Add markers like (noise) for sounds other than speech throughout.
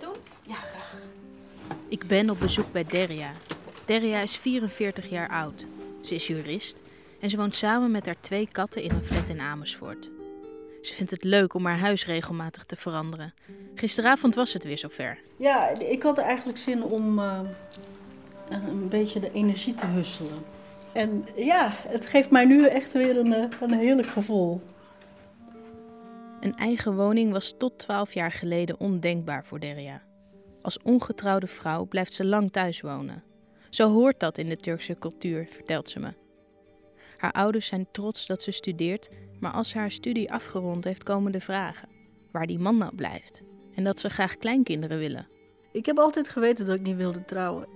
doen? Ja, graag. Ik ben op bezoek bij Derja. Derja is 44 jaar oud. Ze is jurist en ze woont samen met haar twee katten in een flat in Amersfoort. Ze vindt het leuk om haar huis regelmatig te veranderen. Gisteravond was het weer zover. Ja, ik had eigenlijk zin om uh, een beetje de energie te husselen. En ja, het geeft mij nu echt weer een, eh, een heerlijk gevoel. Een eigen woning was tot 12 jaar geleden ondenkbaar voor Derja. Als ongetrouwde vrouw blijft ze lang thuis wonen. Zo hoort dat in de Turkse cultuur, vertelt ze me. Haar ouders zijn trots dat ze studeert, maar als ze haar studie afgerond heeft, komen de vragen: waar die man nou blijft en dat ze graag kleinkinderen willen. Ik heb altijd geweten dat ik niet wilde trouwen.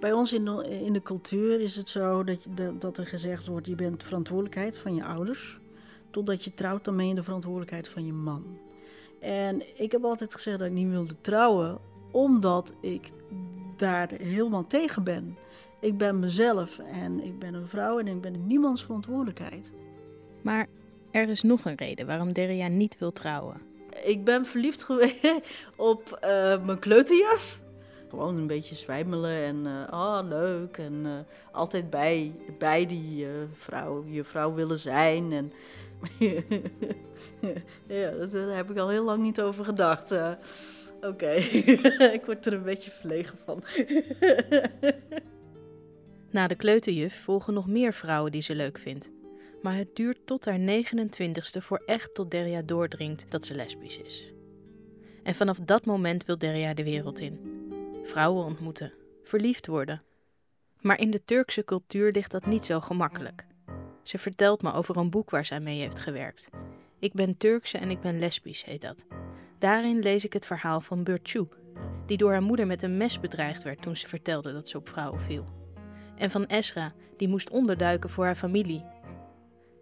Bij ons in de, in de cultuur is het zo dat, dat er gezegd wordt: je bent verantwoordelijkheid van je ouders. Totdat je trouwt, dan ben je de verantwoordelijkheid van je man. En ik heb altijd gezegd dat ik niet wilde trouwen, omdat ik daar helemaal tegen ben. Ik ben mezelf en ik ben een vrouw en ik ben niemands verantwoordelijkheid. Maar er is nog een reden waarom Derja niet wil trouwen. Ik ben verliefd geweest (laughs) op uh, mijn kleuterjuf. Gewoon een beetje zwijmelen en uh, ah, leuk. En uh, altijd bij, bij die vrouw, je vrouw willen zijn. En (laughs) ja, daar heb ik al heel lang niet over gedacht. Oké, (laughs) ik word er een beetje verlegen van. (laughs) Na de kleuterjuf volgen nog meer vrouwen die ze leuk vindt. Maar het duurt tot haar 29ste voor echt tot Derja doordringt dat ze lesbisch is. En vanaf dat moment wil Derja de wereld in. Vrouwen ontmoeten, verliefd worden. Maar in de Turkse cultuur ligt dat niet zo gemakkelijk. Ze vertelt me over een boek waar zij mee heeft gewerkt. Ik ben Turkse en ik ben lesbisch, heet dat. Daarin lees ik het verhaal van Burcu, die door haar moeder met een mes bedreigd werd toen ze vertelde dat ze op vrouwen viel. En van Esra, die moest onderduiken voor haar familie.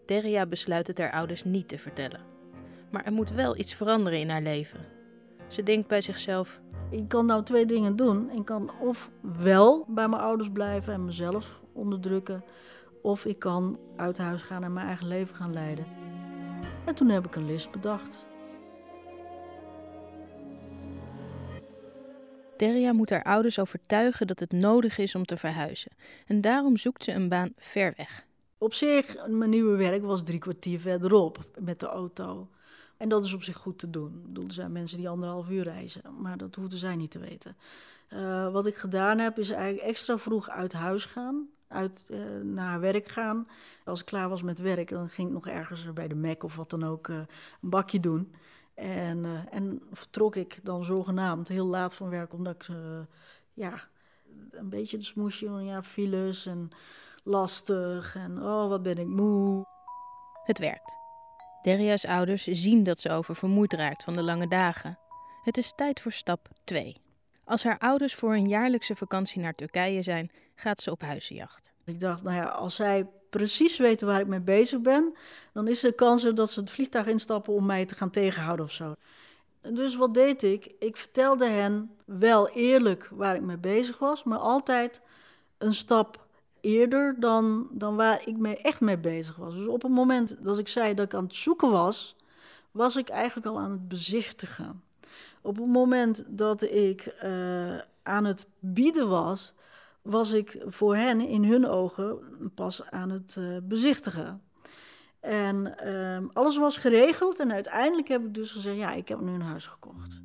Derja besluit het haar ouders niet te vertellen. Maar er moet wel iets veranderen in haar leven. Ze denkt bij zichzelf: Ik kan nou twee dingen doen. Ik kan of wel bij mijn ouders blijven en mezelf onderdrukken, of ik kan uit huis gaan en mijn eigen leven gaan leiden. En toen heb ik een list bedacht. Derja moet haar ouders overtuigen dat het nodig is om te verhuizen. En daarom zoekt ze een baan ver weg. Op zich, mijn nieuwe werk was drie kwartier verderop met de auto. En dat is op zich goed te doen. Ik bedoel, er zijn mensen die anderhalf uur reizen, maar dat hoefden zij niet te weten. Uh, wat ik gedaan heb, is eigenlijk extra vroeg uit huis gaan, uit, uh, naar werk gaan. Als ik klaar was met werk, dan ging ik nog ergens bij de Mac of wat dan ook uh, een bakje doen. En, uh, en vertrok ik dan zogenaamd heel laat van werk, omdat ik ja, een beetje de smoesje van ja, files en lastig en oh, wat ben ik moe. Het werkt. Derja's ouders zien dat ze oververmoeid raakt van de lange dagen. Het is tijd voor stap 2. Als haar ouders voor een jaarlijkse vakantie naar Turkije zijn, gaat ze op huizenjacht. Ik dacht, nou ja, als zij precies weten waar ik mee bezig ben, dan is er kans dat ze het vliegtuig instappen om mij te gaan tegenhouden of zo. Dus wat deed ik? Ik vertelde hen wel eerlijk waar ik mee bezig was, maar altijd een stap eerder dan, dan waar ik mee echt mee bezig was. Dus op het moment dat ik zei dat ik aan het zoeken was, was ik eigenlijk al aan het bezichtigen. Op het moment dat ik uh, aan het bieden was, was ik voor hen in hun ogen pas aan het uh, bezichtigen. En uh, alles was geregeld en uiteindelijk heb ik dus gezegd, ja, ik heb nu een huis gekocht.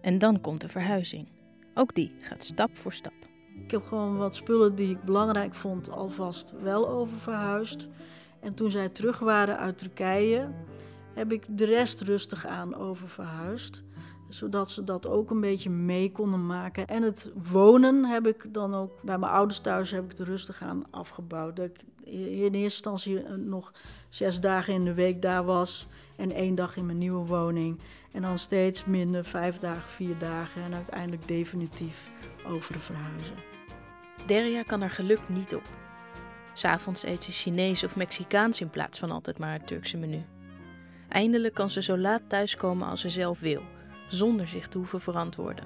En dan komt de verhuizing. Ook die gaat stap voor stap. Ik heb gewoon wat spullen die ik belangrijk vond alvast wel oververhuisd. En toen zij terug waren uit Turkije, heb ik de rest rustig aan oververhuisd zodat ze dat ook een beetje mee konden maken. En het wonen heb ik dan ook bij mijn ouders thuis heb ik het rustig aan afgebouwd. Dat ik in eerste instantie nog zes dagen in de week daar was en één dag in mijn nieuwe woning. En dan steeds minder, vijf dagen, vier dagen en uiteindelijk definitief over de verhuizen. Derja kan haar geluk niet op. S'avonds eet ze Chinees of Mexicaans in plaats van altijd maar het Turkse menu. Eindelijk kan ze zo laat thuiskomen als ze zelf wil zonder zich te hoeven verantwoorden.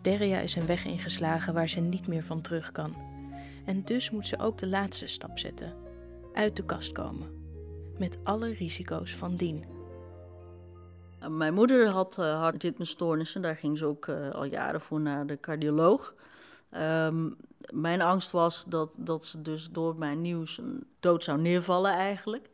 Derja is een weg ingeslagen waar ze niet meer van terug kan. En dus moet ze ook de laatste stap zetten: uit de kast komen. Met alle risico's van dien. Mijn moeder had uh, hartritmestoornissen, daar ging ze ook uh, al jaren voor naar de cardioloog. Um, mijn angst was dat, dat ze dus door mijn nieuws dood zou neervallen eigenlijk.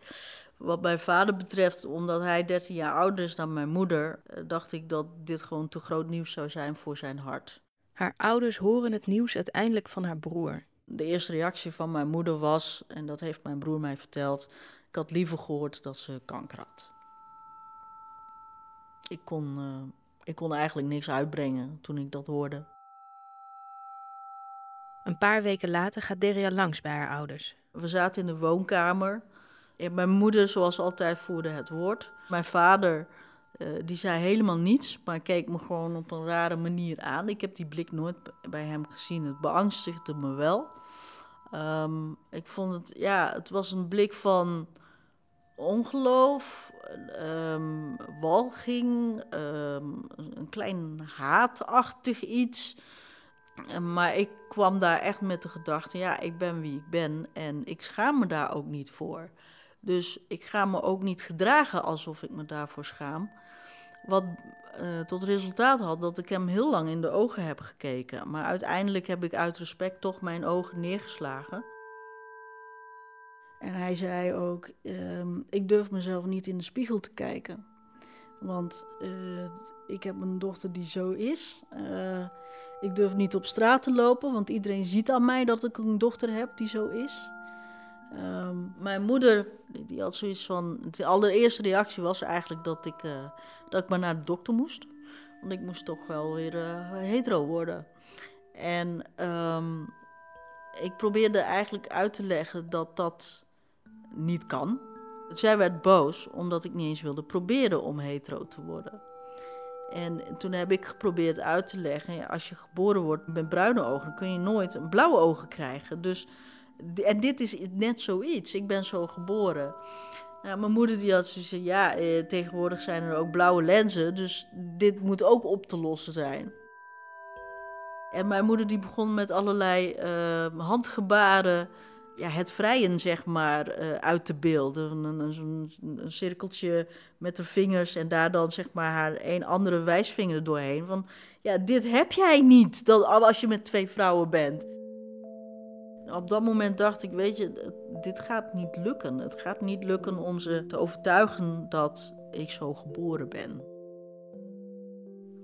Wat mijn vader betreft, omdat hij 13 jaar ouder is dan mijn moeder, uh, dacht ik dat dit gewoon te groot nieuws zou zijn voor zijn hart. Haar ouders horen het nieuws uiteindelijk van haar broer. De eerste reactie van mijn moeder was, en dat heeft mijn broer mij verteld, ik had liever gehoord dat ze kanker had. Ik kon, uh, ik kon eigenlijk niks uitbrengen toen ik dat hoorde. Een paar weken later gaat Deria langs bij haar ouders. We zaten in de woonkamer. Mijn moeder, zoals altijd, voerde het woord. Mijn vader, uh, die zei helemaal niets, maar keek me gewoon op een rare manier aan. Ik heb die blik nooit bij hem gezien. Het beangstigde me wel. Um, ik vond het, ja, het was een blik van ongeloof, um, walging, um, een klein haatachtig iets. Maar ik kwam daar echt met de gedachte: ja, ik ben wie ik ben en ik schaam me daar ook niet voor. Dus ik ga me ook niet gedragen alsof ik me daarvoor schaam. Wat uh, tot resultaat had dat ik hem heel lang in de ogen heb gekeken. Maar uiteindelijk heb ik uit respect toch mijn ogen neergeslagen. En hij zei ook: uh, Ik durf mezelf niet in de spiegel te kijken. Want uh, ik heb een dochter die zo is. Uh, ik durf niet op straat te lopen, want iedereen ziet aan mij dat ik een dochter heb die zo is. Um, mijn moeder, die, had zoiets van. De allereerste reactie was eigenlijk dat ik, uh, dat ik maar naar de dokter moest. Want ik moest toch wel weer uh, hetero worden. En um, ik probeerde eigenlijk uit te leggen dat dat niet kan. Zij werd boos omdat ik niet eens wilde proberen om hetero te worden. En toen heb ik geprobeerd uit te leggen: als je geboren wordt met bruine ogen, kun je nooit blauwe ogen krijgen. Dus, en dit is net zoiets. Ik ben zo geboren. Nou, mijn moeder die had zoiets ja, eh, tegenwoordig zijn er ook blauwe lenzen, dus dit moet ook op te lossen zijn. En mijn moeder die begon met allerlei uh, handgebaren ja, het vrijen, zeg maar, uh, uit te beelden. Een, een, een, cirkeltje met de vingers en daar dan, zeg maar, haar een andere wijsvinger doorheen. Van, ja, dit heb jij niet dat, als je met twee vrouwen bent. Op dat moment dacht ik, weet je, dit gaat niet lukken. Het gaat niet lukken om ze te overtuigen dat ik zo geboren ben.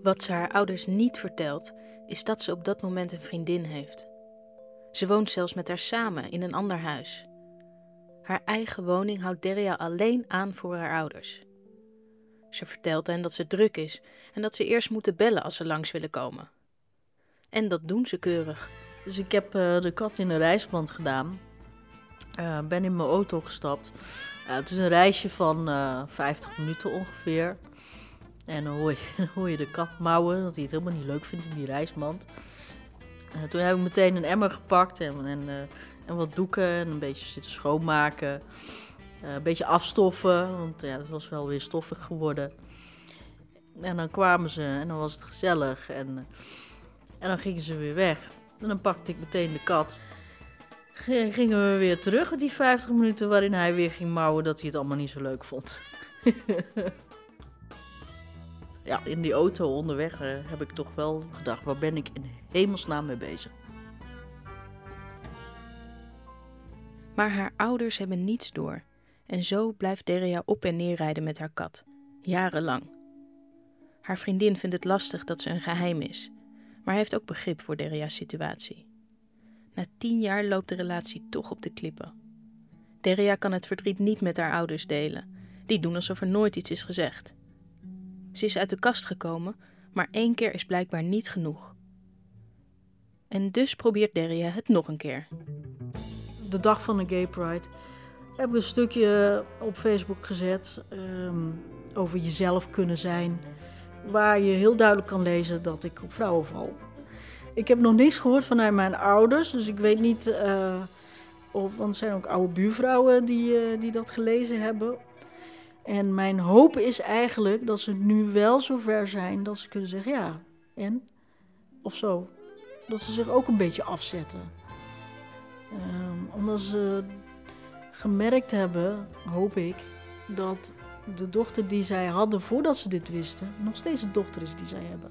Wat ze haar ouders niet vertelt, is dat ze op dat moment een vriendin heeft. Ze woont zelfs met haar samen in een ander huis. Haar eigen woning houdt Deria alleen aan voor haar ouders. Ze vertelt hen dat ze druk is en dat ze eerst moeten bellen als ze langs willen komen. En dat doen ze keurig. Dus ik heb uh, de kat in een reisband gedaan. Uh, ben in mijn auto gestapt. Uh, het is een reisje van 50 minuten ongeveer. En dan hoor je, (laughs) de kat mouwen, dat hij het helemaal niet leuk vindt in die reisband. Uh, toen heb ik meteen een emmer gepakt en, en, en wat doeken en een beetje zitten schoonmaken. Een beetje afstoffen, want ja, dat was wel weer stoffig geworden. En dan kwamen ze en dan was het gezellig en, en dan gingen ze weer weg. En dan pakte ik meteen de kat. Gingen we weer terug, die 50 minuten waarin hij weer ging mouwen dat hij het allemaal niet zo leuk vond. (laughs) ja, in die auto onderweg uh, heb ik toch wel gedacht, waar ben ik in hemelsnaam mee bezig? Maar haar ouders hebben niets door. En zo blijft Deria op en neer rijden met haar kat. Jarenlang. Haar vriendin vindt het lastig dat ze een geheim is. Maar heeft ook begrip voor Deria's situatie. Na tien jaar loopt de relatie toch op de klippen. Deria kan het verdriet niet met haar ouders delen. Die doen alsof er nooit iets is gezegd. Ze is uit de kast gekomen, maar één keer is blijkbaar niet genoeg. En dus probeert Deria het nog een keer. De dag van de Gay Pride heb ik een stukje op Facebook gezet um, over jezelf kunnen zijn. Waar je heel duidelijk kan lezen dat ik op vrouwen val. Ik heb nog niks gehoord vanuit mijn ouders, dus ik weet niet. Uh, of, want er zijn ook oude buurvrouwen die, uh, die dat gelezen hebben. En mijn hoop is eigenlijk dat ze nu wel zover zijn dat ze kunnen zeggen ja, en? Of zo. Dat ze zich ook een beetje afzetten. Um, omdat ze gemerkt hebben, hoop ik, dat de dochter die zij hadden voordat ze dit wisten, nog steeds de dochter is die zij hebben.